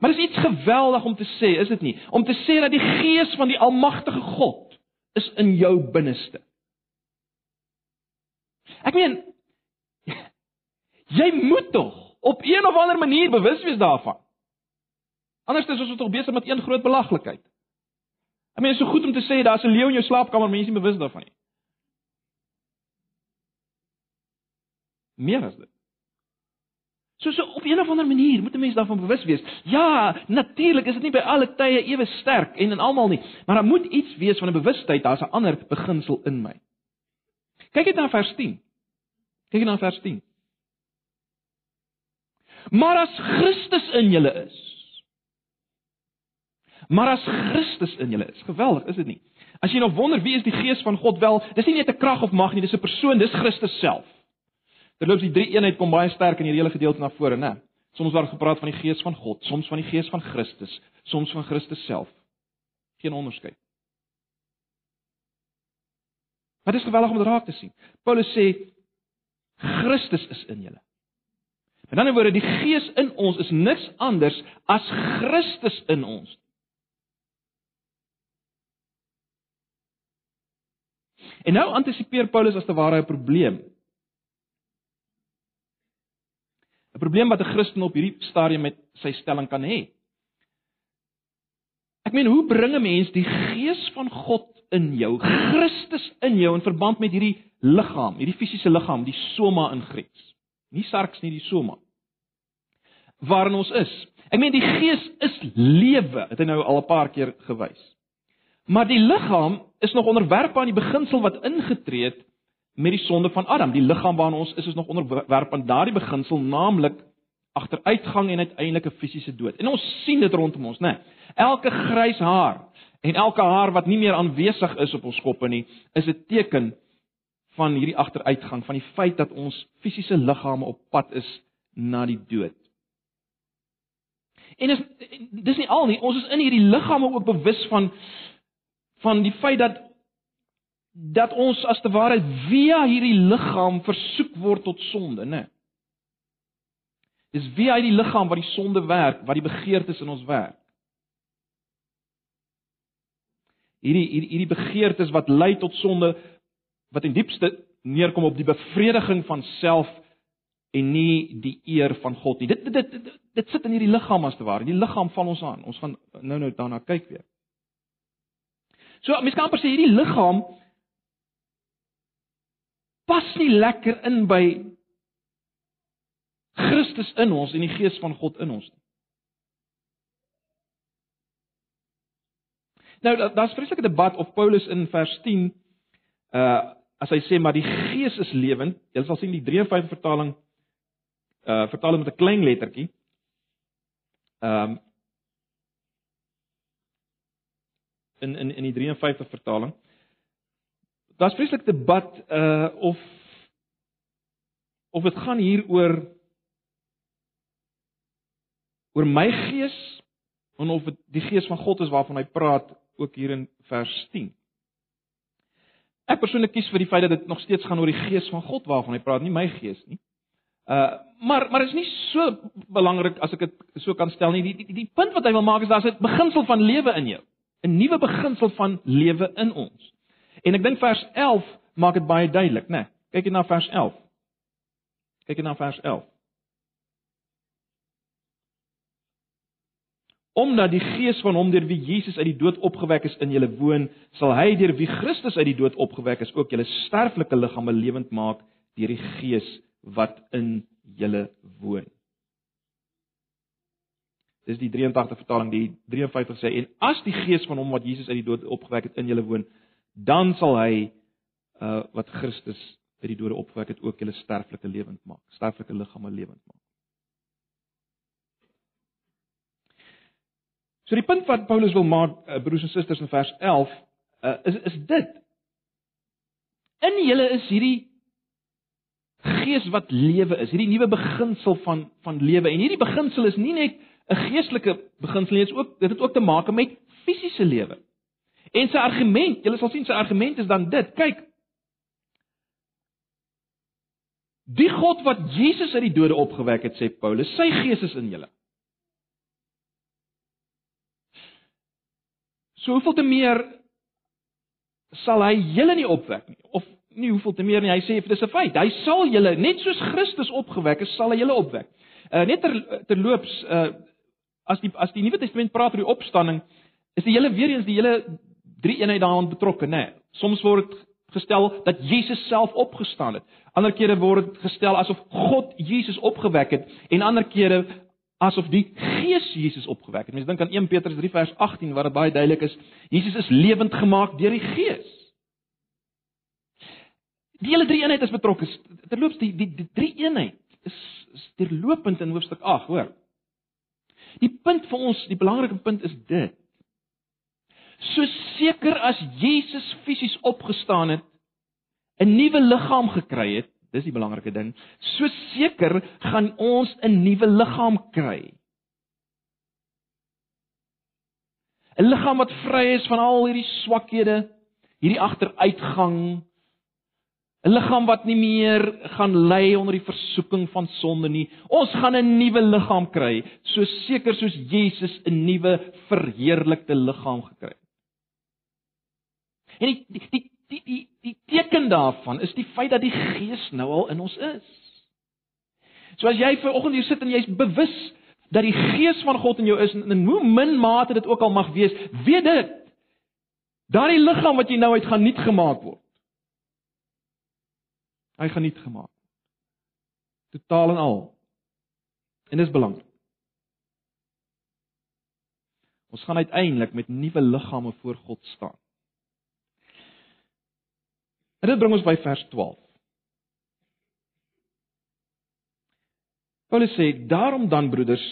Maar dis iets geweldig om te sê, is dit nie? Om te sê dat die gees van die almagtige God is in jou binneste. Ek meen jy moet tog op een of ander manier bewus wees daarvan. Anders is ons tog besig met een groot belaglikheid. Ek meen, is so goed om te sê daar's 'n leeu in jou slaapkamer, maar jy is nie bewus daarvan nie. Meer as dit. So so op 'n of ander manier moet 'n mens daarvan bewus wees. Ja, natuurlik is dit nie by alle tye ewe sterk en in almal nie, maar daar moet iets wees van 'n bewustheid, daar's 'n ander beginsel in my. Kyk net na vers 10. Kyk net na vers 10. Maar as Christus in julle is. Maar as Christus in julle is, geweldig, is dit nie? As jy nog wonder wie is die Gees van God wel, dis nie net 'n krag of mag nie, dis 'n persoon, dis Christus self. Terloops die drie eenheid kom baie sterk in hierdie hele gedeelte na vore, né? Soms word gepraat van die Gees van God, soms van die Gees van Christus, soms van Christus self. Geen onderskeid. Maar dit is geweldig om dit raak te sien. Paulus sê Christus is in julle. Met ander woorde, die Gees in ons is niks anders as Christus in ons. En nou antisipeer Paulus as te ware 'n probleem 'n probleem wat 'n Christen op hierdie stadium met sy stelling kan hê. Ek meen, hoe bring 'n mens die gees van God in jou, Christus in jou in verband met hierdie liggaam, hierdie fisiese liggaam, die soma in Grieks. Nie sarks nie, die soma. Waarin ons is. Ek meen die gees is lewe, het hy nou al 'n paar keer gewys. Maar die liggaam is nog onderwerp aan die beginsel wat ingetree het met die sonde van Adam. Die liggaam waarin ons is is nog onderwerp aan daardie beginsel, naamlik agteruitgang en uiteindelike fisiese dood. En ons sien dit rondom ons, né? Nee. Elke grys haar en elke haar wat nie meer aanwesig is op ons koppe nie, is 'n teken van hierdie agteruitgang, van die feit dat ons fisiese liggame op pad is na die dood. En is dis nie al nie, ons is in hierdie liggame ook bewus van van die feit dat dat ons as te ware via hierdie liggaam versoek word tot sonde, né? Dis via hierdie liggaam wat die sonde werk, wat die begeertes in ons werk. Hierdie hierdie hierdie begeertes wat lei tot sonde wat in diepste neerkom op die bevrediging van self en nie die eer van God nie. Dit dit dit, dit, dit sit in hierdie liggaam as te ware. Die liggaam val ons aan. Ons gaan nou nou daarna kyk weer. So, mens kan amper sê hierdie liggaam pas nie lekker in by Christus in ons en die gees van God in ons nie. Nou daar's vreeslike debat of Paulus in vers 10 uh as hy sê maar die gees is lewend, jy sal sien die 53 vertaling uh vertaal met 'n klein lettertjie. Um in in in die 53 vertaling daar's vreeslik debat uh of of dit gaan hier oor oor my gees en of dit die gees van God is waarvan hy praat ook hier in vers 10. Ek persoonlik kies vir die feit dat dit nog steeds gaan oor die gees van God waarvan hy praat, nie my gees nie. Uh maar maar is nie so belangrik as ek dit so kan stel nie. Die, die die punt wat hy wil maak is daar's 'n beginsel van lewe in jou. 'n Nuwe beginsel van lewe in ons. En ek dink vers 11 maak dit baie duidelik, né? Nee, kyk net na vers 11. Kyk net na vers 11. Omdat die gees van hom deur wie Jesus uit die dood opgewek is in julle woon, sal hy deur wie Christus uit die dood opgewek is ook julle sterflike liggame lewend maak deur die gees wat in julle woon. Dis die 83 vertaling, die 53 sê en as die gees van hom wat Jesus uit die dood opgewek het in julle woon, dan sal hy uh wat Christus uit die dode opgewek het ook julle sterflike lewend maak, sterflike liggame lewend maak. So die punt wat Paulus wil maak, uh, broers en susters in vers 11, uh, is is dit. In julle is hierdie gees wat lewe is, hierdie nuwe beginsel van van lewe en hierdie beginsel is nie net 'n geestelike beginsel nie, dit is ook dit het ook te maak met fisiese lewe. En sy argument, julle sal sien sy argument is dan dit. Kyk. Die God wat Jesus uit die dode opgewek het, sê Paulus, sy gees is in julle. So hoeveel te meer sal hy julle nie opwek nie of nie hoeveel te meer nie. Hy sê dis 'n feit. Hy sal julle net soos Christus opgewek is, sal hy julle opwek. Uh net ter terloops uh as die as die Nuwe Testament praat oor die opstanding, is die hele weer eens die hele drie eenheid daaraan betrokke, né? Nee. Soms word dit gestel dat Jesus self opgestaan het. Ander kere word dit gestel asof God Jesus opgewek het en ander kere asof die Gees Jesus opgewek het. Mense dink aan 1 Petrus 3 vers 18 waar dit baie duidelik is, Jesus is lewend gemaak deur die Gees. Die hele drie eenheid is betrokke. Terloops die die, die drie eenheid is, is deurlopend in hoofstuk 8, hoor. Die punt vir ons, die belangrike punt is dit. So seker as Jesus fisies opgestaan het, 'n nuwe liggaam gekry het, dis die belangrike ding. So seker gaan ons 'n nuwe liggaam kry. 'n Liggaam wat vry is van al hierdie swakhede, hierdie agteruitgang, 'n liggaam wat nie meer gaan ly onder die versoeking van sonde nie. Ons gaan 'n nuwe liggaam kry, so seker soos Jesus 'n nuwe verheerlikte liggaam gekry het. En die die die die die, die teken daarvan is die feit dat die Gees nou al in ons is. So as jy ver oggend hier sit en jy's bewus dat die Gees van God in jou is en in hoe min mate dit ook al mag wees, weet dit. Daardie liggaam wat jy nou uit gaan nuut gemaak word. Hy gaan nuut gemaak. Totaal en al. En dis belangrik. Ons gaan uiteindelik met nuwe liggame voor God staan. En dit bring ons by vers 12. Paulus sê: "Daarom dan broeders,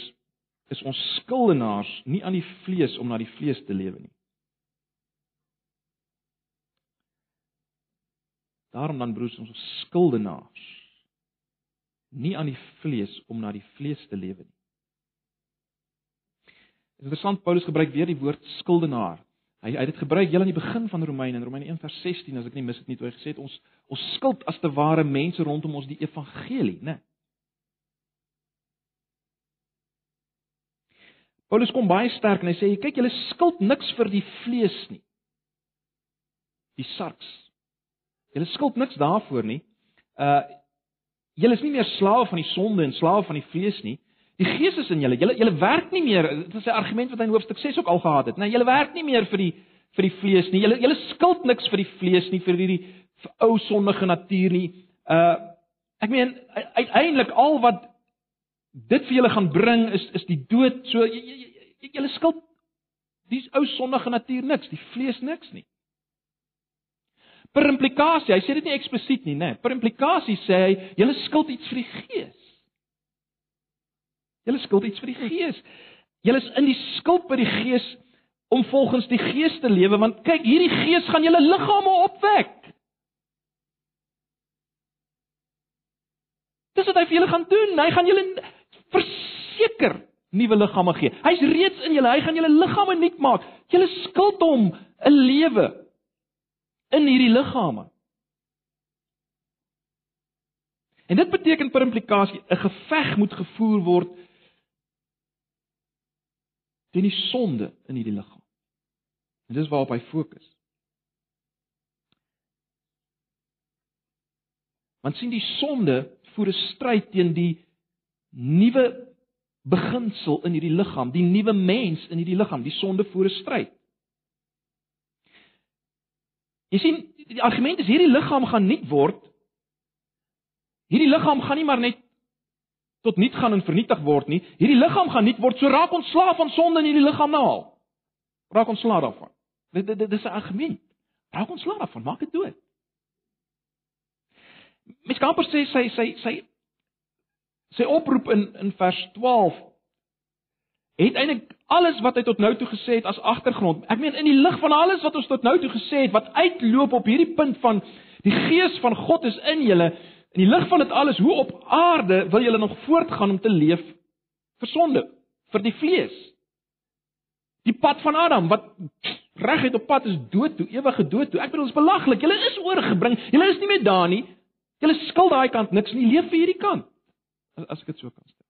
is ons skuldenaars nie aan die vlees om na die vlees te lewe nie." Daarom dan broers ons skuldenaars nie aan die vlees om na die vlees te lewe nie. Interessant Paulus gebruik weer die woord skuldenaar. Hy hy het dit gebruik heel aan die begin van Romeine in Romeine 1 vers 16 as ek nie mis dit nie toe hy gesê het ons ons skuld as te ware mense rondom ons die evangelie, né? Paulus kom baie sterk en hy sê kyk julle skuld niks vir die vlees nie. Die sarks Julle skuld niks daarvoor nie. Uh julle is nie meer slawe van die sonde en slawe van die vlees nie. Die Gees is in julle. Julle julle werk nie meer. Dit is 'n argument wat hy in hoofstuk 6 ook al gehad het. Nee, julle werk nie meer vir die vir die vlees nie. Julle julle skuld niks vir die vlees nie, vir hierdie ou sondige natuur nie. Uh ek meen uiteindelik al wat dit vir julle gaan bring is is die dood. So julle skuld dis ou sondige natuur niks, die vlees niks nie. Per implikasie, hy sê dit nie eksplisiet nie, né? Nee. Per implikasie sê hy, julle skuld iets vir die Gees. Julle skuld iets vir die Gees. Julle is in die skuld by die Gees om volgens die Gees te lewe, want kyk, hierdie Gees gaan julle liggame opwek. Dis wat hy vir julle gaan doen. Hy gaan julle verseker nuwe liggame gee. Hy's reeds in julle. Hy gaan julle liggame nuut maak. Julle skuld hom 'n lewe in hierdie liggame. En dit beteken per implikasie 'n geveg moet gevoer word teen die sonde in hierdie liggaam. En dis waarop hy fokus. Want sien die sonde voer 'n stryd teen die nuwe beginsel in hierdie liggaam, die nuwe mens in hierdie liggaam. Die sonde voer 'n stryd. Jy sien, die argument is hierdie liggaam gaan nuut word. Hierdie liggaam gaan nie maar net tot nuut gaan en vernietig word nie. Hierdie liggaam gaan nuut word so raak ons slaaf van sonde in hierdie liggaam nou al. Raak ons slaaf daarvan. Dit dit dis 'n argument. Raak ons slaaf daarvan, maak dit dood. Mes Kamper sê sy sy sy sy oproep in in vers 12 het eintlik alles wat hy tot nou toe gesê het as agtergrond. Ek meen in die lig van alles wat ons tot nou toe gesê het wat uitloop op hierdie punt van die gees van God is in julle. In die lig van dit alles, hoe op aarde wil julle nog voortgaan om te leef vir sonde, vir die vlees? Die pad van Adam wat reguit op pad is dood toe, ewige dood toe. Ek bedoel, dit is belaglik. Julle is oorgebring. Julle is nie meer daar nie. Julle skil daai kant niks nie. Leef vir hierdie kant. As ek dit so kan stel.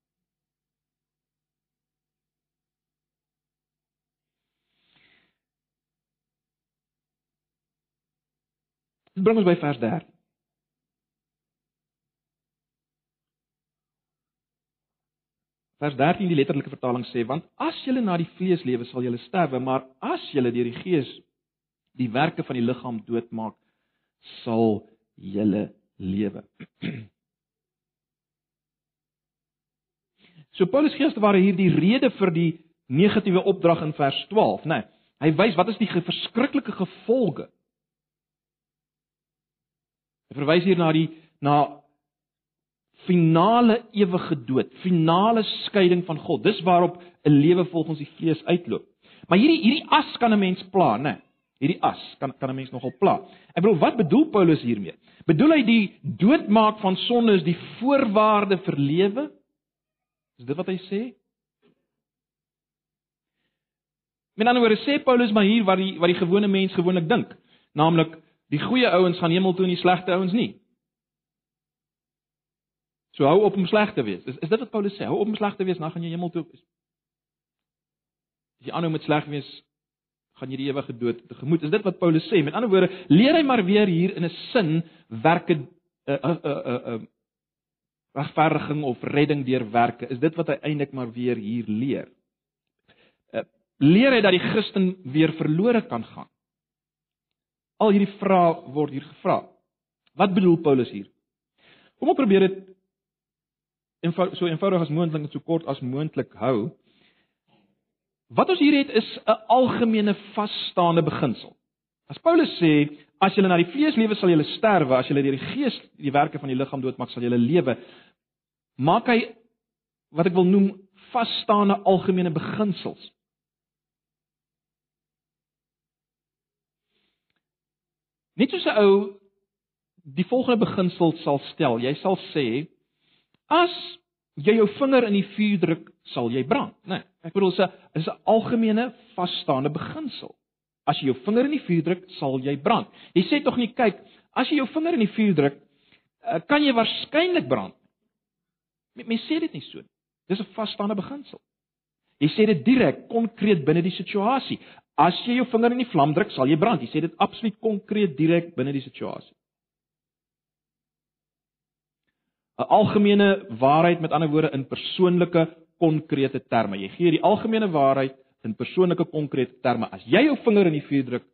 Dit bring ons by vers 13. Vers 13 die letterlike vertaling sê want as julle na die vlees lewe sal julle sterwe maar as julle deur die gees die werke van die liggaam doodmaak sal julle lewe. So Paulus gee as ware hier die rede vir die negatiewe opdrag in vers 12, né? Nee, hy wys wat is die verskriklike gevolge. Hy verwys hier na die na finale ewige dood, finale skeiding van God. Dis waarop 'n lewe volgens die vlees uitloop. Maar hierdie hierdie as kan 'n mens pla, né? Hierdie as kan kan 'n mens nogal pla. Ek bedoel, wat bedoel Paulus hiermee? Bedoel hy die doodmaak van sonde is die voorwaarde vir lewe? Is dit wat hy sê? Met ander woorde sê Paulus maar hier wat die wat die gewone mens gewoonlik dink, naamlik die goeie ouens gaan hemel toe en die slegte ouens nie. So hou op om sleg te wees. Is is dit wat Paulus sê? Hou op om sleg te wees, dan gaan jy hemel toe. As jy aanhou met sleg wees, gaan jy die ewige dood tegemoet. Is dit wat Paulus sê? Met ander woorde, leer hy maar weer hier in 'n sin werke 'n 'n 'n 'n regverdiging of redding deur werke. Is dit wat hy eintlik maar weer hier leer? Uh, leer hy dat die Christen weer verlore kan gaan? Al hierdie vrae word hier gevra. Wat bedoel Paulus hier? Kom ons probeer dit eenvoudig so eenvoudig as moontlik en so kort as moontlik hou. Wat ons hier het is 'n algemene vasstaande beginsel. As Paulus sê, as julle na die vlees lewe sal julle sterwe, as julle deur die gees die werke van die liggaam doodmaak sal julle lewe. Maak hy wat ek wil noem vasstaande algemene beginsels. Net soos 'n ou die volgende beginsel sal stel. Jy sal sê As jy jou vinger in die vuur druk, sal jy brand, né? Nee, ek bedoel dit is 'n algemene vasstaande beginsel. As jy jou vinger in die vuur druk, sal jy brand. Jy sê tog nie, kyk, as jy jou vinger in die vuur druk, eh, kan jy waarskynlik brand. Mense sê dit nie so nie. Dis 'n vasstaande beginsel. Jy sê dit direk, konkreet binne die situasie. As jy jou vinger in die vlam druk, sal jy brand. Jy sê dit absoluut konkreet direk binne die situasie. 'n algemene waarheid met ander woorde in persoonlike konkrete terme. Jy gee die algemene waarheid in persoonlike konkrete terme. As jy jou vinger in die vuur druk,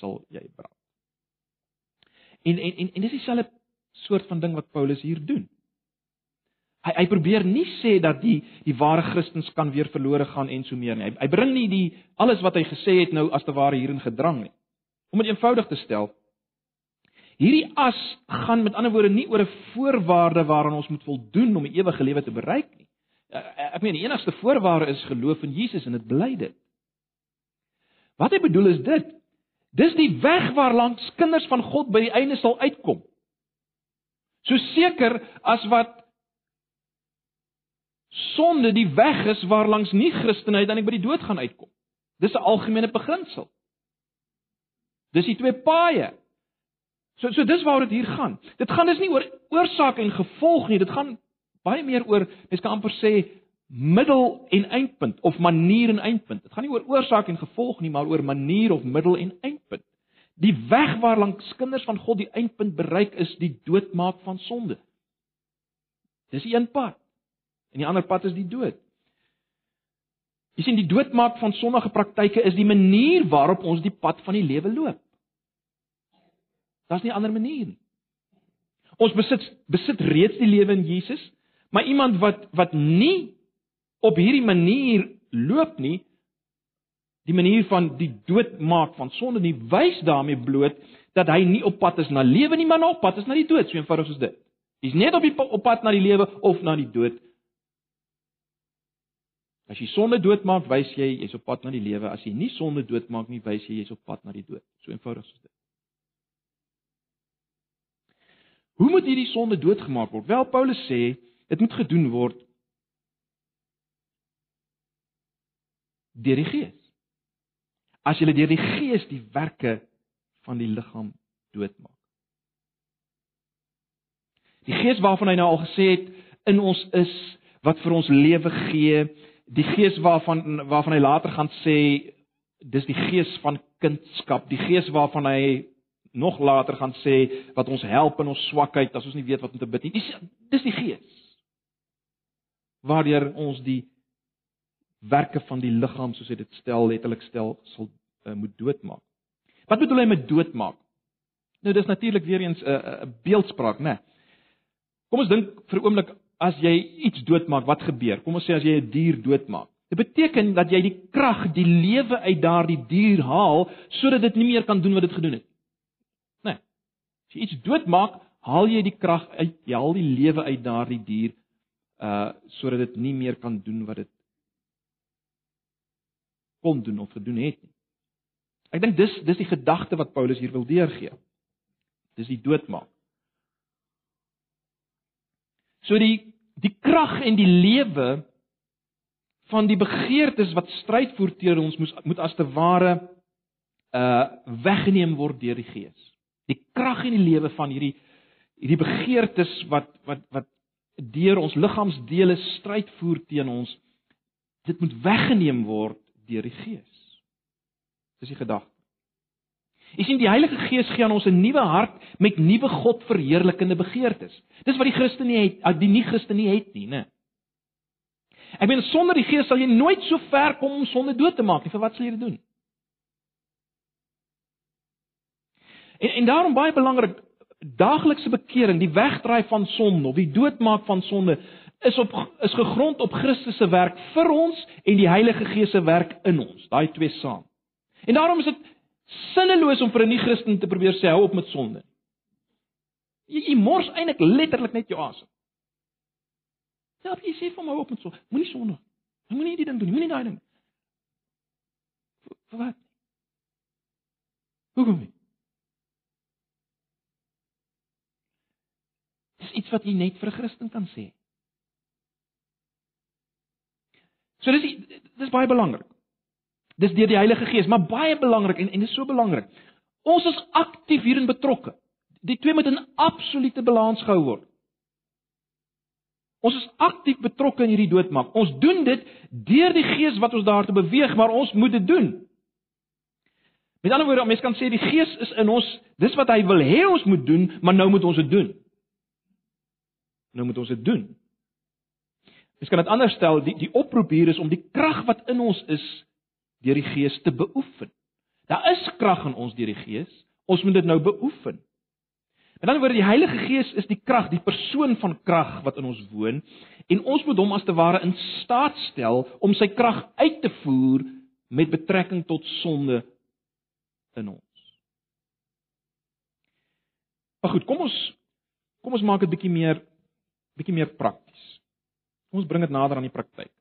sal jy brand. En en en, en dis dieselfde soort van ding wat Paulus hier doen. Hy hy probeer nie sê dat die die ware Christens kan weer verlore gaan en so meer nie. Hy, hy bring nie die alles wat hy gesê het nou as te ware hierin gedrang nie. Om dit eenvoudig te stel, Hierdie as gaan met ander woorde nie oor 'n voorwaarde waaraan ons moet voldoen om die ewige lewe te bereik nie. Eh, eh, ek meen die enigste voorwaarde is geloof in Jesus en dit bly dit. Wat hy bedoel is dit. Dis die weg waarlangs kinders van God by die einde sal uitkom. So seker as wat sonde die weg is waarlangs nie Christene uiteindelik by die dood gaan uitkom. Dis 'n algemene beginsel. Dis die twee paaie. So so dis waaroor dit hier gaan. Dit gaan dus nie oor oorsaak en gevolg nie, dit gaan baie meer oor mens kan amper sê middel en eindpunt of manier en eindpunt. Dit gaan nie oor oorsaak en gevolg nie, maar oor manier of middel en eindpunt. Die weg waarlangs kinders van God die eindpunt bereik is die doodmaak van sonde. Dis een pad. En die ander pad is die dood. Jy sien die doodmaak van sondige praktyke is die manier waarop ons die pad van die lewe loop. Daar's nie 'n ander manier nie. Ons besit besit reeds die lewe in Jesus, maar iemand wat wat nie op hierdie manier loop nie, die manier van die doodmaak van sonde nie, wys daarmee bloot dat hy nie op pad is na lewe nie, maar op pad is na die dood, so eenvoudig soos dit. Hy's net op die op pad na die lewe of na die dood. As jy sonde doodmaak, wys jy jy's op pad na die lewe. As jy nie sonde doodmaak nie, wys jy jy's op pad na die dood. So eenvoudig soos dit. Hoe moet hierdie sonde doodgemaak word? Wel Paulus sê, dit moet gedoen word deur die Gees. As jy deur die Gees die werke van die liggaam doodmaak. Die Gees waarvan hy nou al gesê het in ons is wat vir ons lewe gee, die Gees waarvan waarvan hy later gaan sê dis die Gees van kindskap, die Gees waarvan hy nog later gaan sê wat ons help in ons swakheid as ons nie weet wat om te bid nie. Dis dis die Gees. Waardeur ons die werke van die liggaam soos hy dit stel letterlik stel sal uh, moet doodmaak. Wat bedoel hy met doodmaak? Nou dis natuurlik weer eens 'n uh, 'n beeldspraak, né? Nee. Kom ons dink vir 'n oomblik as jy iets doodmaak, wat gebeur? Kom ons sê as jy 'n dier doodmaak. Dit beteken dat jy die krag, die lewe uit daardie dier haal sodat dit nie meer kan doen wat dit gedoen het. As jy iets doodmaak, haal jy die krag uit, jy haal die lewe uit daardie dier uh sodat dit nie meer kan doen wat dit kon doen of gedoen het nie. Ek dink dis dis die gedagte wat Paulus hier wil deurgee. Dis die doodmaak. So die die krag en die lewe van die begeertes wat stryd voer teen ons moet moet as te ware uh weggeneem word deur die Gees. Die krag en die lewe van hierdie hierdie begeertes wat wat wat deur ons liggaamsdele stryd voer teen ons dit moet weggeneem word deur die Gees. Dis die gedagte. Jy sien die Heilige Gees gee aan ons 'n nuwe hart met nuwe God verheerlikende begeertes. Dis wat die Christen nie het, die nie-Christen nie het nie, né? Ek meen sonder die Gees sal jy nooit so ver kom om sonde dood te maak nie. Vir wat sal jy dit doen? En en daarom baie belangrik, daaglikse bekering, die wegdraai van sonde of die doodmaak van sonde is op is gegrond op Christus se werk vir ons en die Heilige Gees se werk in ons. Daai twee saam. En daarom is dit sinneloos om vir 'n nie-Christen te probeer sê hou op met sonde. Jy, jy mors eintlik letterlik net jou asem. Ja, jy sê vir my op met sonde. Moenie sonde. Jy moenie die ding doen, moenie daai ding. Vir wat? Hoekom nie? Dis iets wat jy net vir 'n Christen kan sê. So dis dis baie belangrik. Dis deur die Heilige Gees, maar baie belangrik en en dis so belangrik. Ons is aktief hierin betrokke. Die twee moet in absolute balans gehou word. Ons is aktief betrokke in hierdie doodmaak. Ons doen dit deur die Gees wat ons daartoe beweeg, maar ons moet dit doen. Met ander woorde, mense kan sê die Gees is in ons, dis wat hy wil hê ons moet doen, maar nou moet ons dit doen. Nou moet ons dit doen. Mens kan dit anders stel, die die oproep hier is om die krag wat in ons is deur die Gees te beoefen. Daar is krag in ons deur die Gees. Ons moet dit nou beoefen. Met ander woorde, die Heilige Gees is die krag, die persoon van krag wat in ons woon en ons moet hom as te ware in staat stel om sy krag uit te voer met betrekking tot sonde in ons. Maar goed, kom ons kom ons maak dit bietjie meer bietjie meer prakties. Kom ons bring dit nader aan die praktyk.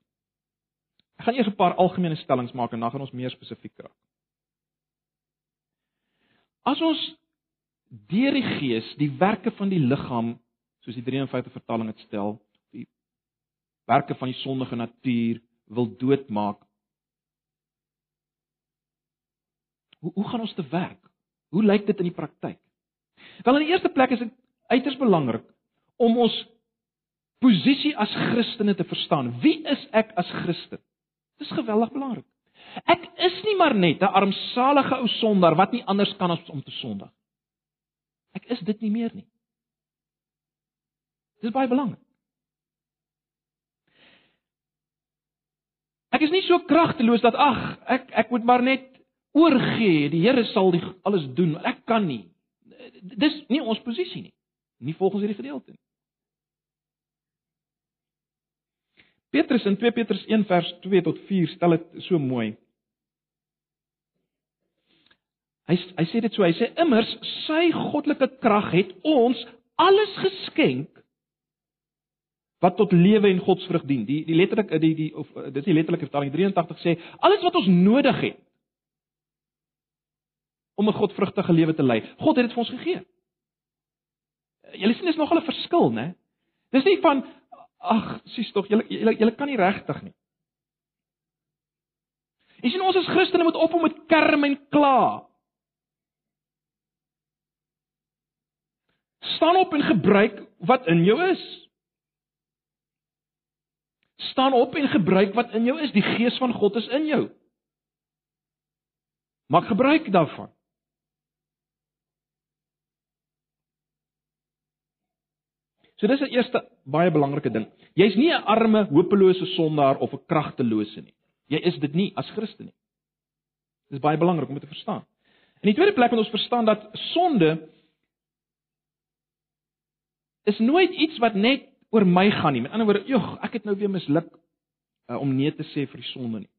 Ek gaan eers 'n paar algemene stellings maak en dan gaan ons meer spesifiek raak. As ons deur die Gees die werke van die liggaam, soos die 53 vertaling dit stel, die werke van die sondige natuur wil doodmaak. Hoe hoe gaan ons te werk? Hoe lyk dit in die praktyk? Wel in die eerste plek is dit uiters belangrik om ons posisie as Christene te verstaan. Wie is ek as Christen? Dis geweldig belangrik. Ek is nie maar net 'n armsalige ou sondaar wat nie anders kan as om te sondig. Ek is dit nie meer nie. Dis baie belangrik. Ek is nie so kragteloos dat ag, ek ek moet maar net oorgee, die Here sal die alles doen. Ek kan nie. Dis nie ons posisie nie. Nie volgens hierdie gedeelte nie. Petrus in 2 Petrus 1 vers 2 tot 4 stel dit so mooi. Hy hy sê dit so, hy sê immers sy goddelike krag het ons alles geskenk wat tot lewe en godsvrug dien. Die die letterlik die die of dis die letterlike vertaling 83 sê alles wat ons nodig het om 'n godvrugtige lewe te lei. God het dit vir ons gegee. Julle sien dis nogal 'n verskil, né? Dis nie van Ag, sies tog, julle julle kan nie regtig nie. Jy sien ons as Christene moet op om met kerm en kla. Staan op en gebruik wat in jou is. Staan op en gebruik wat in jou is. Die gees van God is in jou. Maak gebruik daarvan. So dis 'n eerste baie belangrike ding. Jy's nie 'n arme, hopelose sondaar of 'n kragtelose nie. Jy is dit nie as Christen nie. Dis baie belangrik om dit te verstaan. In die tweede plek moet ons verstaan dat sonde is nooit iets wat net oor my gaan nie. Met ander woorde, jogg, ek het nou weer misluk uh, om nee te sê vir die sonde nie.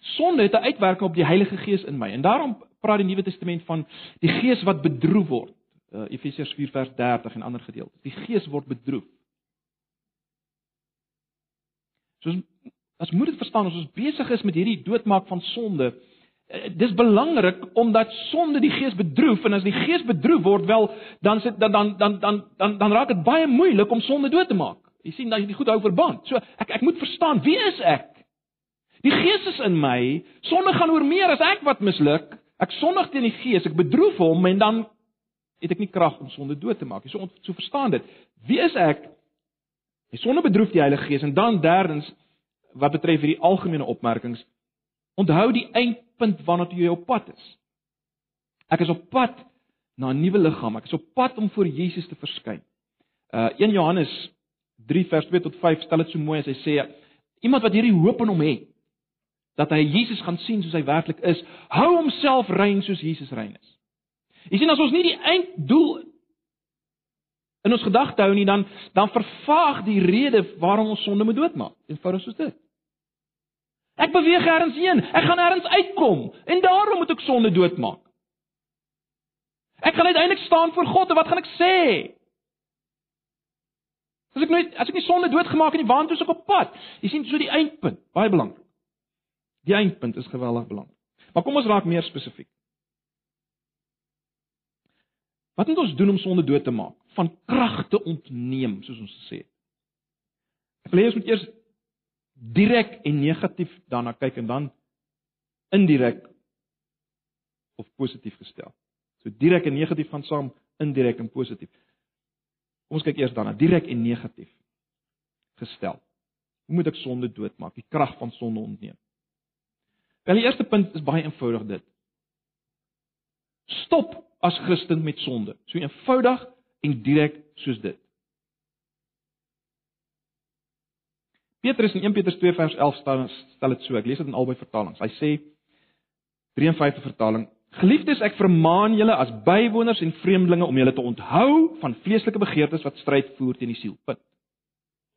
Sonde het 'n uitwerking op die Heilige Gees in my. En daarom praat die Nuwe Testament van die gees wat bedroef word. Uh, Efesiërs 4 vers 30 en ander gedeeltes. Die gees word bedroef. Soos as moet dit verstaan as ons besig is met hierdie doodmaak van sonde, uh, dis belangrik omdat sonde die gees bedroef en as die gees bedroef word wel dan sit dan dan dan dan dan, dan raak dit baie moeilik om sonde dood te maak. Jy sien dat jy dit goed hou verband. So ek ek moet verstaan wie is ek? Die Gees is in my. Sonde gaan oor meer as ek wat misluk. Ek sondig teen die Gees, ek bedroef hom en dan het ek nie krag om sonde dood te maak nie. So so verstaan dit. Wie is ek? Die sonde bedroef die Heilige Gees en dan derdens wat betref hierdie algemene opmerkings, onthou die eindpunt waarna jy op pad is. Ek is op pad na 'n nuwe liggaam. Ek is op pad om voor Jesus te verskyn. Uh 1 Johannes 3 vers 2 tot 5 stel dit so mooi as hy sê iemand wat hierdie hoop in hom het dat hy Jesus gaan sien soos hy werklik is, hou homself rein soos Jesus rein is. Jy sien as ons nie die einddoel in ons gedagte hou nie, dan dan vervaag die rede waarom ons sonde moet doodmaak. Eenvoudig soos dit. Ek beweeg ergens heen, ek gaan ergens uitkom en daarom moet ek sonde doodmaak. Ek gaan uiteindelik staan voor God en wat gaan ek sê? As ek nooit as ek nie sonde doodgemaak het nie, waartoe is ek op pad? Jy sien so die eindpunt, baie belangrik. Die eindpunt is geweldig belangrik. Maar kom ons raak meer spesifiek. Wat moet ons doen om sonde dood te maak? Van krag te ontneem, soos ons gesê het. Ek wil hê ons moet eers direk en negatief daarna kyk en dan indirek of positief gestel. So direk en negatief gaan saam, indirek en positief. Kom ons kyk eers daarna, direk en negatief gestel. Hoe moet ek sonde doodmaak? Die krag van sonde ontneem. Wel die eerste punt is baie eenvoudig dit. Stop as Christen met sonde. So eenvoudig en direk soos dit. Petrus in 1 Petrus 2 vers 11 stel stel dit so. Ek lees dit in albei vertalings. Hy sê 53 vertaling: Geliefdes, ek vermaan julle as bywoners en vreemdelinge om julle te onthou van vleeslike begeertes wat stryd voer teen die siel. Punt.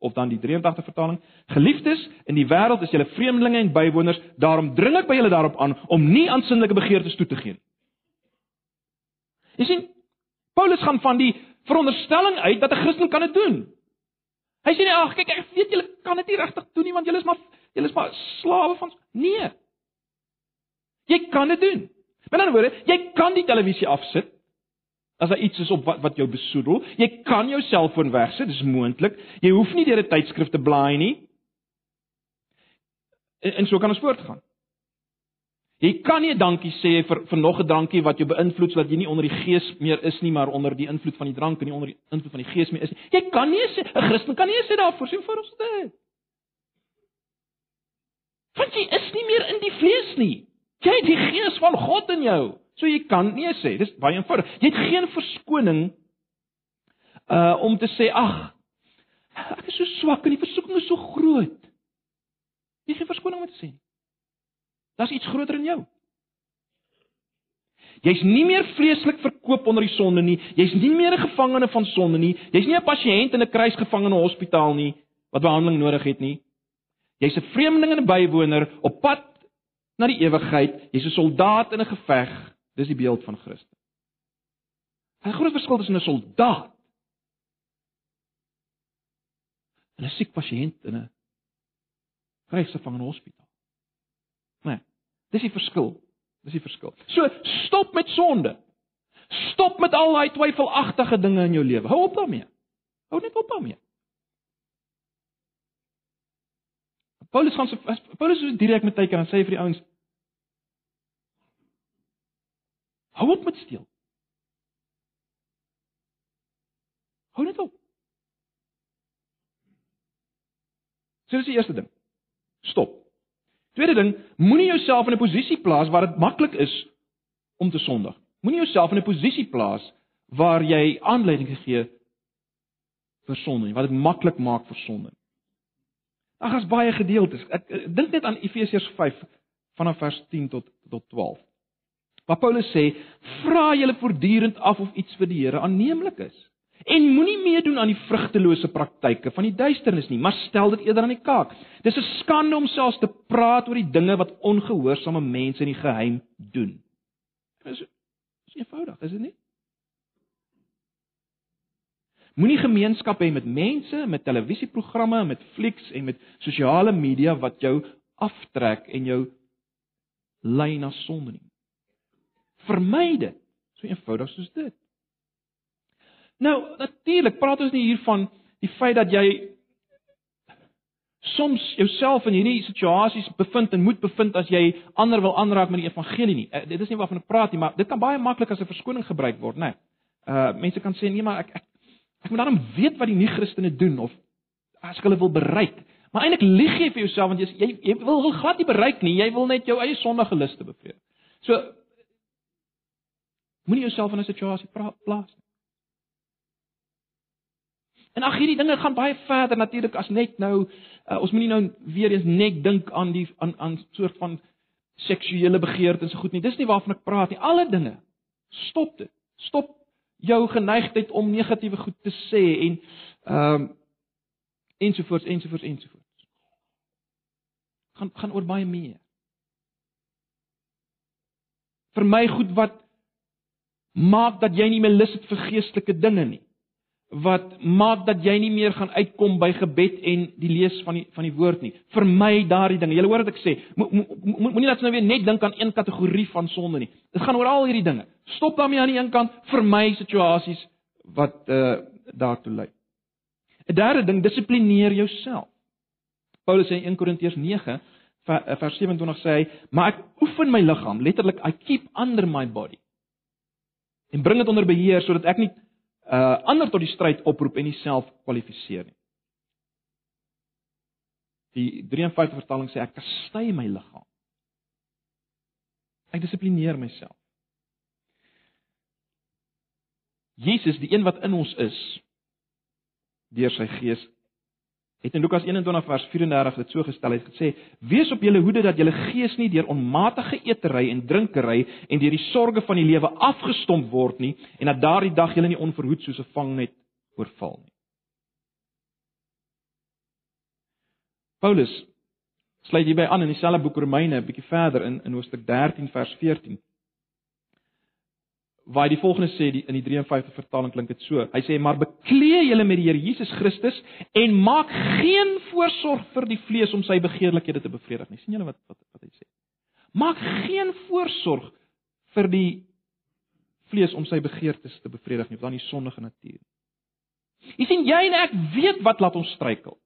Of dan die 83 vertaling: Geliefdes, in die wêreld is julle vreemdelinge en bywoners, daarom dring ek by julle daarop aan om nie aan sinnelike begeertes toe te gee nie. Jy sien, Paulus gaan van die veronderstelling uit dat 'n Christen kan dit doen. Hy sê nee, ag kyk ek weet julle kan dit nie regtig doen nie want julle is maar julle is maar slawe van nee. Jy kan dit doen. Met ander woorde, jy kan die televisie afsit as daar iets is op wat wat jou besoedel. Jy kan jou selfoon wegsit, dis moontlik. Jy hoef nie deur 'n tydskrif te blaai nie. En, en so kan ons voortgaan. Jy kan nie dankie sê vir vir nog 'n drankie wat jou beïnvloed sodat jy nie onder die gees meer is nie, maar onder die invloed van die drank en nie onder die invloed van die gees meer is nie. Jy kan nie sê 'n Christen kan nie sê daarvoor sien vir ons dit. Want jy is nie meer in die vlees nie. Jy het die gees van God in jou. So jy kan nie sê, dis baie eenvoudig. Jy het geen verskoning uh om te sê ag ek is so swak en die versoeking is so groot. Jy het geen verskoning om te sê nie. Daar's iets groter in jou. Jy's nie meer vreeslik verkoop onder die sonde nie. Jy's nie meer 'n gevangene van sonde nie. Jy's nie 'n pasiënt in 'n kruisgevangene hospitaal nie wat behandeling nodig het nie. Jy's 'n vreemdeling en 'n bywoner op pad na die ewigheid. Jy's 'n soldaat in 'n geveg. Dis die beeld van Christus. 'n Groot verskil tussen 'n soldaat en 'n siek pasiënt in 'n kruisgevangene hospitaal. Nee. Dis die verskil. Dis die verskil. So stop met sonde. Stop met al daai twyfelagtige dinge in jou lewe. Hou op daarmee. Hou net op daarmee. Paulus gaan so Paulus is direk met teiken en sê vir die ouens Hou op met steel. Hou net op. So dis die eerste ding. Stop. Tweede ding, moenie jouself in 'n posisie plaas waar dit maklik is om te sondig. Moenie jouself in 'n posisie plaas waar jy aanleiding gee vir sonde wat dit maklik maak vir sonde. Ag, as baie gedeeltes. Ek, ek dink net aan Efesiërs 5 vanaf vers 10 tot tot 12. Waar Paulus sê, vra julle voortdurend af of iets vir die Here aanneemlik is. En moenie meedoen aan die vrugtelose praktyke van die duisternis nie, maar stel dit eerder aan die kaak. Dis 'n skande om selfs te praat oor die dinge wat ongehoorsame mense in die geheim doen. Dis is eenvoudig, is dit nie? Moenie gemeenskap hê met mense, met televisieprogramme, met flieks en met sosiale media wat jou aftrek en jou lei na sonde nie. Vermy dit. So eenvoudig soos dit. Nou, natuurlik praat ons nie hier van die feit dat jy soms jouself in hierdie situasies bevind en moet bevind as jy ander wil aanraak met die evangelie nie. Uh, dit is nie waarvan ek praat nie, maar dit kan baie maklik as 'n verskoning gebruik word, né? Uh mense kan sê nee, maar ek ek ek moet dan weet wat die nie-Christene doen of as ek hulle wil bereik. Maar eintlik lieg jy vir jouself want jy jy, jy wil, wil glad nie bereik nie, jy wil net jou eie sondige luste bevredig. So moenie jouself in 'n situasie plaas nie. En ag hierdie dinge gaan baie verder natuurlik as net nou uh, ons moenie nou weer eens net dink aan die aan aan soort van seksuele begeertes en goed nie. Dis nie waarvan ek praat nie. Alle dinge. Stop dit. Stop jou geneigtheid om negatiewe goed te sê en ehm um, ensovoorts ensovoorts ensovoorts. gaan gaan oor baie meer. Vir my goed wat maak dat jy nie meer lus het vir geestelike dinge nie wat maak dat jy nie meer gaan uitkom by gebed en die lees van die van die woord nie. Vermy daardie dinge. Jy hoor wat ek sê. Moenie dat jy nou weer net dink aan een kategorie van sonde nie. Dit gaan oor al hierdie dinge. Stop daarmee aan die een kant, vermy situasies wat uh daartoe lei. 'n Derde ding, dissiplineer jouself. Paulus sê in 1 Korintiërs 9 eh, vers 27 sê hy, "Maar ek oefen my liggaam, letterlik I keep under my body." En bring dit onder beheer sodat ek nie uh ander tot die stryd oproep en nie self kwalifiseer nie. Die 53 vertaling sê ek kastei my liggaam. Ek dissiplineer myself. Jesus, die een wat in ons is deur sy gees het in Lukas 21 vers 34 dit so gestel het. Gesê wees op julle hoede dat julle gees nie deur onmatige eetery en drinkery en deur die sorges van die lewe afgestomp word nie en dat daardie dag julle nie onverhoed soos 'n vangnet oorval nie. Paulus sluit hierby aan in dieselfde boek Romeine 'n bietjie verder in in hoofstuk 13 vers 14 waar hy die volgende sê die, in die 53 vertaling klink dit so. Hy sê maar beklee julle met die Here Jesus Christus en maak geen voorsorg vir die vlees om sy begeerlikhede te bevredig nie. sien julle wat wat wat hy sê? Maak geen voorsorg vir die vlees om sy begeertes te bevredig nie, want dan die sondige natuur. Jy sien jy en ek weet wat laat ons struikel.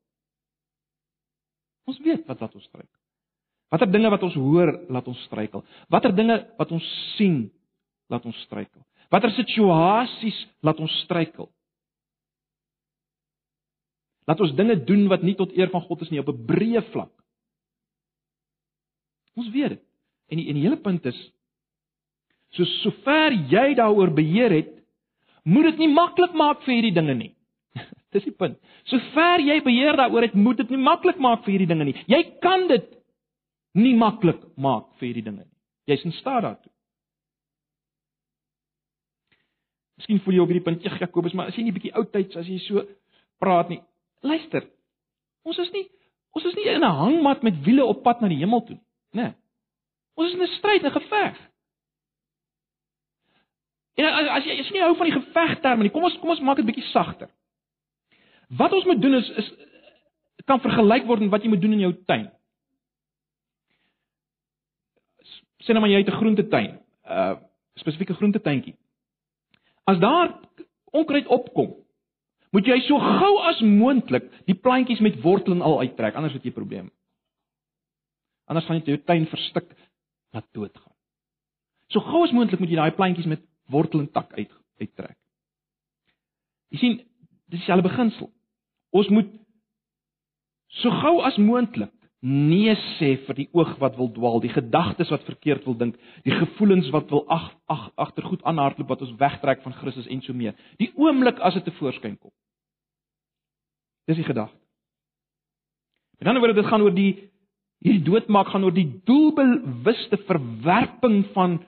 Ons weet wat laat ons struikel. Watter dinge wat ons hoor laat ons struikel? Watter dinge wat ons sien laat ons struikel? Watter situasies laat ons struikel? Laat ons dinge doen wat nie tot eer van God is nie op 'n breë vlak. Ons weet dit. En die en die hele punt is so sover jy daaroor beheer het, moet dit nie maklik maak vir hierdie dinge nie. Dis die punt. Sover jy beheer daaroor het, moet dit nie maklik maak vir hierdie dinge nie. Jy kan dit nie maklik maak vir hierdie dinge nie. Jy's in staat daartoe. Miskien voel jy op hierdie punt, "Ag Jakobus, maar as jy nie bietjie oudtyds as jy so praat nie. Luister. Ons is nie ons is nie in 'n hangmat met wiele op pad na die hemel toe nie, né? Nee. Ons is in 'n stryd, 'n geveg. En as, jy as jy nie hou van die gevegterme nie, kom ons kom ons maak dit bietjie sagter. Wat ons moet doen is is kan vergelyk word met wat jy moet doen in jou tuin. Sien nou maar jy het 'n groentetuin, 'n uh, spesifieke groentetuintjie. As daar onkruid opkom, moet jy so gou as moontlik die plantjies met wortel en al uittrek, anders het jy probleme. Anders gaan jy jou tuin verstik laat doodgaan. So gou as moontlik moet jy daai plantjies met wortel en tak uit uittrek. Jy sien, dis dieselfde beginsel. Ons moet so gou as moontlik nee sê vir die oog wat wil dwaal, die gedagtes wat verkeerd wil dink, die gevoelens wat wil ag ag agtergoed aanhardloop wat ons wegtrek van Christus en so meer. Die oomblik as dit te voorskyn kom. Dis die gedagte. Met ander woorde, dit gaan oor die hierdie doodmaak gaan oor die doelbewuste verwerping van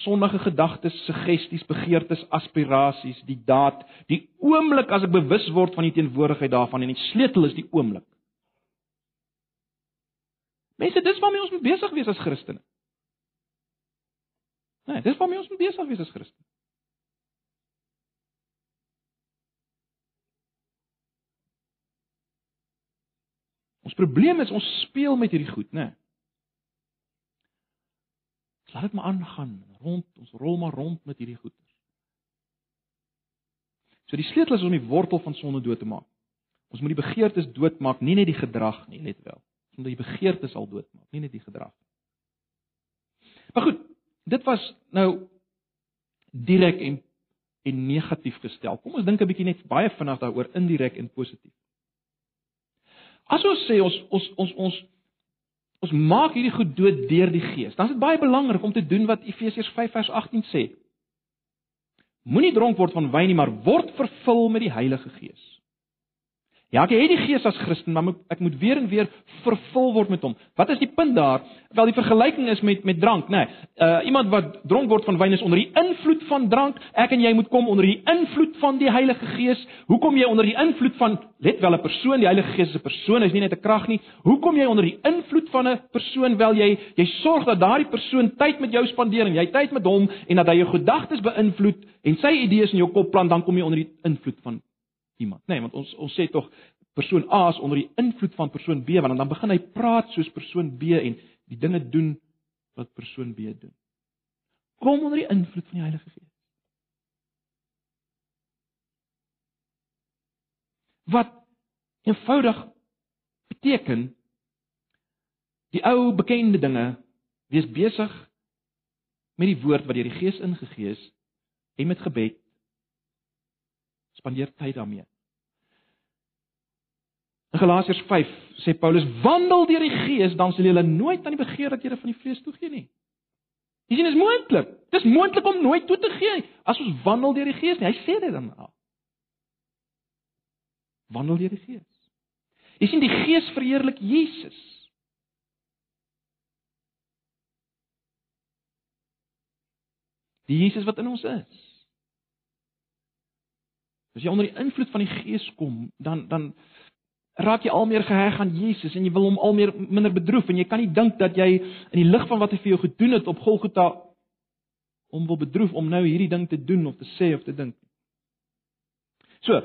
sondige gedagtes, suggesties, begeertes, aspirasies, die daad, die oomblik as ek bewus word van die teenwoordigheid daarvan en die sleutel is die oomblik. Mense, dis waarmee ons moet besig wees as Christene. Nee, dis waarmee ons moet besig wees as Christene. Ons probleem is ons speel met hierdie goed, né? Nee. Laat dit maar aangaan, rond, ons rol maar rond met hierdie goeters. So die sleutel is om die wortel van sonde dood te maak. Ons moet die begeertes doodmaak, nie net die gedrag nie, let wel. Moet die begeertes al doodmaak, nie net die gedrag nie. Maar goed, dit was nou direk en en negatief gestel. Kom ons dink 'n bietjie net baie vinnig daaroor indirek en positief. As ons sê ons ons ons ons ons maak hierdie goed dood deur die Gees, dan is dit baie belangrik om te doen wat Efesiërs 5 vers 18 sê. Moenie dronk word van wyn nie, maar word vervul met die Heilige Gees. Ja, ek het die Gees as Christen, maar ek moet weer en weer vervul word met hom. Wat is die punt daar? Wel die vergelyking is met met drank, nê. Nee, uh iemand wat dronk word van wyn is onder die invloed van drank. Ek en jy moet kom onder die invloed van die Heilige Gees. Hoekom jy onder die invloed van let wel 'n persoon, die Heilige Gees is 'n persoon, hy's nie net 'n krag nie. Hoekom jy onder die invloed van 'n persoon wel jy jy sorg dat daardie persoon tyd met jou spandeer en jy tyd met hom en dat hy jou gedagtes beïnvloed en sy idees in jou kop plant, dan kom jy onder die invloed van iemand. Nee, want ons ons sê tog persoon A is onder die invloed van persoon B, want dan begin hy praat soos persoon B en die dinge doen wat persoon B doen. Kom onder die invloed van die Heilige Gees. Wat eenvoudig beteken die ou bekende dinge wees besig met die woord wat deur die Gees ingegee is en met gebed spandeer tyd daarmee. In Galasiërs 5 sê Paulus: "Wandel deur die Gees, dan sal julle nooit aan die begeerlikhede van die vlees toegee nie." Jy sien, dit is moontlik. Dit is moontlik om nooit toe te gee as ons wandel deur die Gees nie. Hy sê dit dan al. Wandel deur die Gees. Jy sien, die Gees verheerlik Jesus. Die Jesus wat in ons is. As jy onder die invloed van die Gees kom, dan dan raak jy al meer geheg aan Jesus en jy wil hom al meer minder bedroef en jy kan nie dink dat jy in die lig van wat hy vir jou gedoen het op Golgotha om wil bedroef om nou hierdie ding te doen of te sê of te dink. So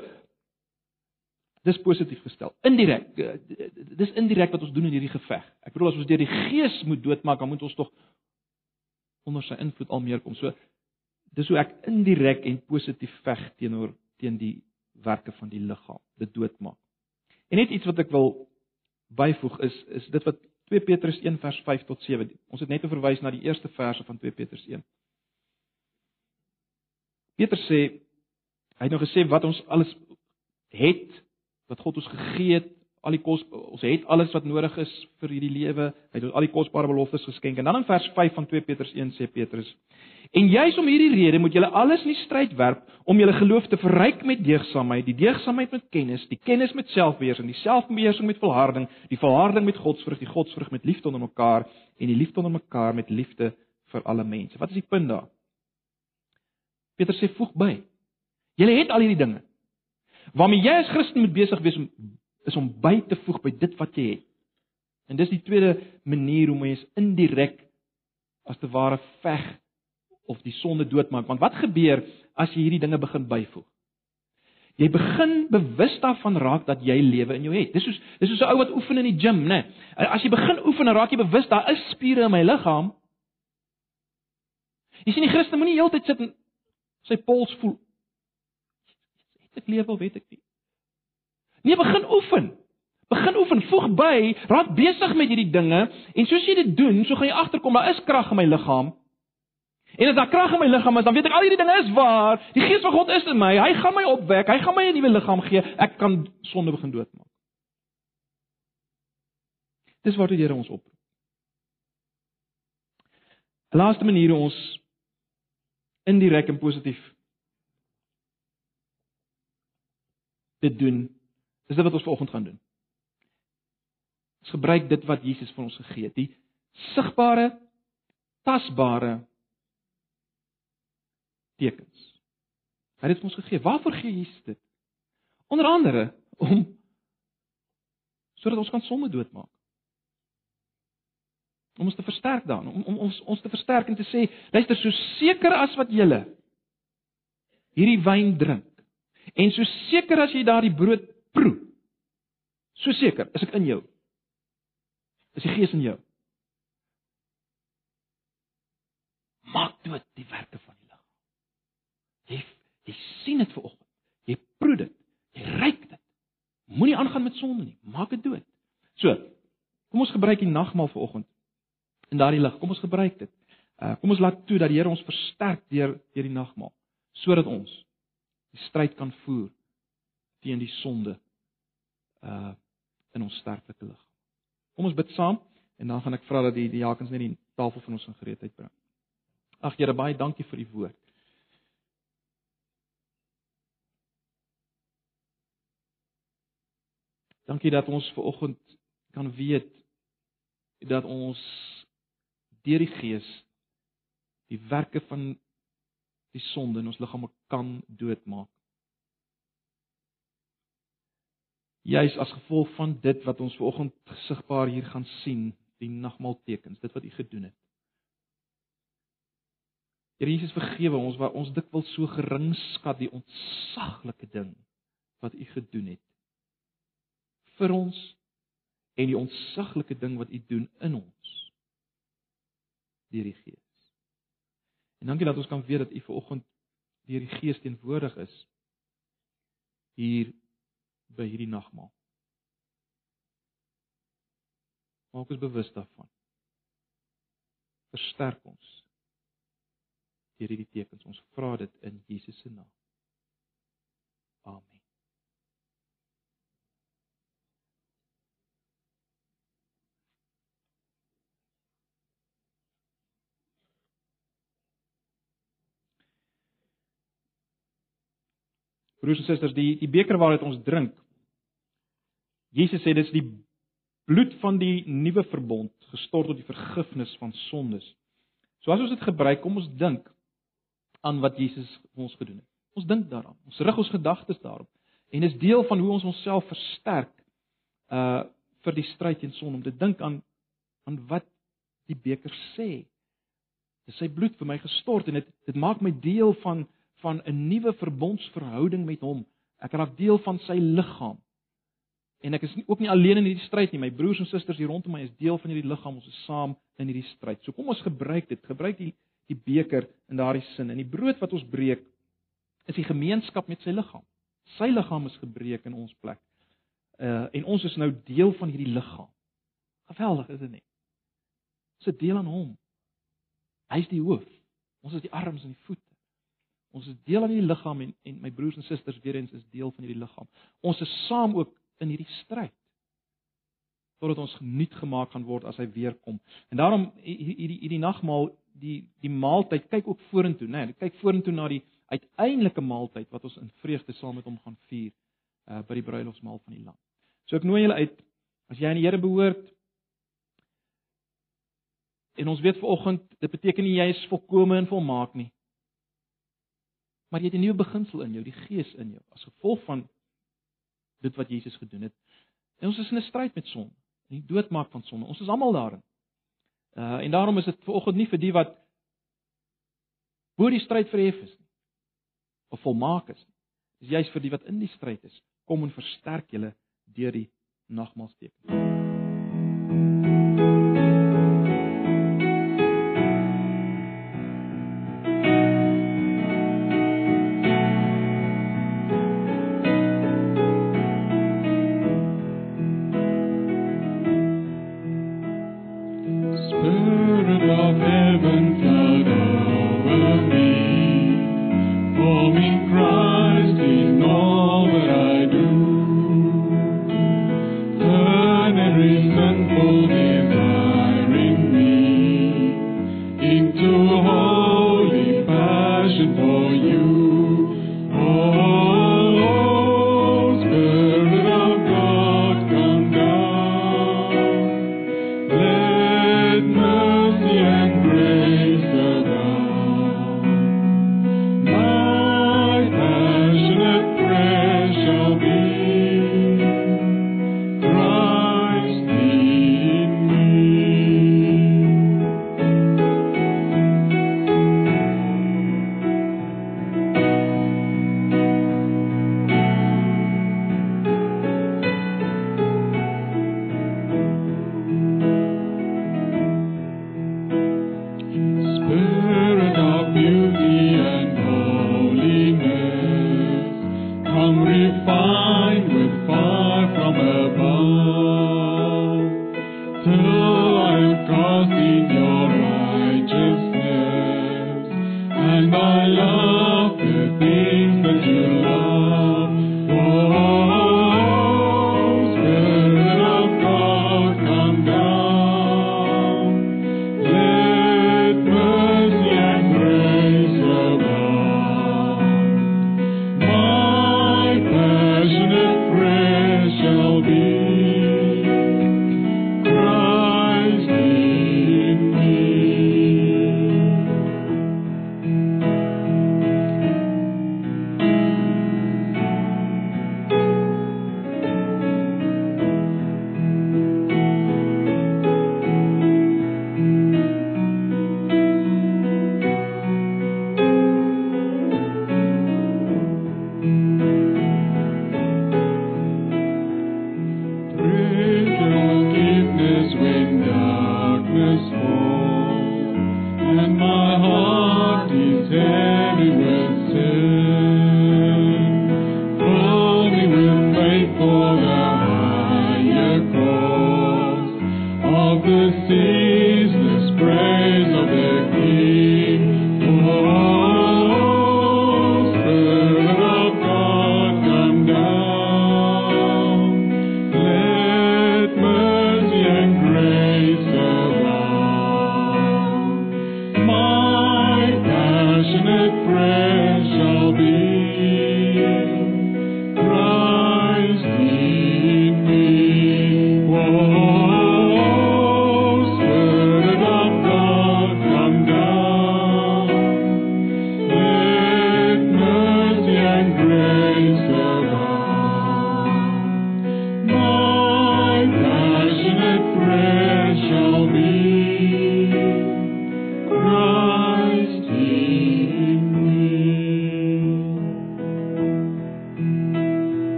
dis positief gestel. Indirek. Eh, dis indirek wat ons doen in hierdie geveg. Ek bedoel as ons deur die Gees moet doodmaak, dan moet ons tog onder sy invloed al meer kom. So dis hoe ek indirek en positief veg teenoor teen die werke van die liggaam, dit doodmaak. En net iets wat ek wil byvoeg is is dit wat 2 Petrus 1 vers 5 tot 7. Ons het net verwys na die eerste verse van 2 Petrus 1. Petrus sê hy het nou gesê wat ons alles het wat God ons gegee het al die kos ons het alles wat nodig is vir hierdie lewe. Hy het ons al die kosbare beloftes geskenk. En dan in vers 5 van 2 Petrus 1 sê Petrus: "En juis om hierdie rede moet julle alles in die stryd werp om julle geloof te verryk met deegsaamheid, die deegsaamheid met kennis, die kennis met selfbeheersing, die selfbeheersing met volharding, die volharding met godsvrug, die godsvrug met liefde onder mekaar en die liefde onder mekaar met liefde vir alle mense." Wat is die punt daar? Petrus sê voeg by. Julle het al hierdie dinge. Waarmee jy as Christen moet besig wees om is om by te voeg by dit wat jy het. En dis die tweede manier hoe mens indirek as te ware veg of die sonde doodmaak. Want wat gebeur as jy hierdie dinge begin byvoeg? Jy begin bewus daarvan raak dat jy lewe in jou het. Dis soos dis soos 'n ou wat oefen in die gim, né? Nee. As jy begin oefen, dan raak jy bewus daar is spiere in my liggaam. Jy sien die Christen moenie heeltyd sit en sy pols voel. Het ek lewe of weet ek nie? Nee, begin oefen. Begin oefen, voeg by, raak besig met hierdie dinge en soos jy dit doen, so gaan jy agterkom daar is krag in my liggaam. En as daar krag in my liggaam is, dan weet ek al hierdie dinge is waar. Die Gees van God is in my. Hy gaan my opwek. Hy gaan my 'n nuwe liggaam gee. Ek kan sonde begin doodmaak. Dis wat die Here ons oproep. Die laaste manier hoe ons indirek en positief dit doen Dis dit wat ons vanoggend gaan doen. Ons gebruik dit wat Jesus vir ons gegee het, die sigbare, tasbare tekens. Hy het ons gegee. Waarvoor gee Jesus dit? Onder andere om sodat ons kan sonde doodmaak. Om ons te versterk dan, om, om ons ons te versterk en te sê, luister, so seker as wat julle hierdie wyn drink en so seker as jy daardie brood proe, so seker is ek in jou. Is die Gees in jou? Maak dood die werke. Jy sien dit ver oggend. Jy proe dit. Jy ruik dit. Moenie aangaan met sonde nie. Maak dit dood. So, kom ons gebruik die nagmaal ver oggend in daardie lig. Kom ons gebruik dit. Uh kom ons laat toe dat die Here ons versterk deur deur die nagmaal sodat ons die stryd kan voer teen die sonde uh in ons sterflike lig. Kom ons bid saam en dan gaan ek vra dat die jakens net die tafel van ons in gereedheid bring. Ag Here, baie dankie vir die woord. Dankie dat ons ver oggend kan weet dat ons deur die Gees die werke van die sonde in ons liggame kan doodmaak. Juis as gevolg van dit wat ons ver oggend gesigbaar hier gaan sien, die nagmaaltekens, dit wat U gedoen het. Here Jesus vergewe ons waar ons dikwels so gering skat die ontsaglike ding wat U gedoen het vir ons en die ontsaglike ding wat U doen in ons deur die Gees. En dankie dat ons kan weet dat U vanoggend deur die Gees teenwoordig is hier by hierdie nagmaal. Maak ons bewus daarvan. Versterk ons deur hierdie tekens. Ons vra dit in Jesus se naam. Amen. Broers en susters, die die beker waaruit ons drink. Jesus sê dis die bloed van die nuwe verbond gestort tot die vergifnis van sondes. So as ons dit gebruik, kom ons dink aan wat Jesus vir ons gedoen het. Ons dink daaraan. Ons rig ons gedagtes daarop en is deel van hoe ons onsself versterk uh vir die stryd teen sonde om te dink aan aan wat die beker sê. Dis sy bloed vir my gestort en dit dit maak my deel van van 'n nuwe verbondsverhouding met hom. Ek raak deel van sy liggaam. En ek is nie, ook nie alleen in hierdie stryd nie. My broers en susters hier rondom my is deel van hierdie liggaam. Ons is saam in hierdie stryd. So kom ons gebruik dit. Gebruik die die beker in daardie sin. En die brood wat ons breek is die gemeenskap met sy liggaam. Sy liggaam is gebreek in ons plek. Uh en ons is nou deel van hierdie liggaam. Geweldig, is dit nie? Ons is deel aan hom. Hy is die hoof. Ons is die arms en die voete. Ons is deel aan hierdie liggaam en en my broers en susters weer eens is deel van hierdie liggaam. Ons is saam ook in hierdie stryd totdat ons geniet gemaak gaan word as hy weer kom. En daarom hierdie hierdie nagmaal, die die maaltyd kyk ook vorentoe, né? Nee, kyk vorentoe na die uiteindelike maaltyd wat ons in vreugde saam met hom gaan vier uh by die bruilofsmaal van die Lam. So ek nooi julle uit as jy aan die Here behoort en ons weet vanoggend dit beteken nie jy is volkome en volmaak nie maar jy het 'n nuwe beginsel in jou, die Gees in jou, as gevolg van dit wat Jesus gedoen het. En ons is in 'n stryd met sonde, die doodmaak van sonde. Ons is almal daarin. Uh en daarom is dit vanoggend nie vir die wat bo die stryd verhef is nie of volmaak is nie. Dis juist vir die wat in die stryd is. Kom en versterk julle deur die nagmaalsteken.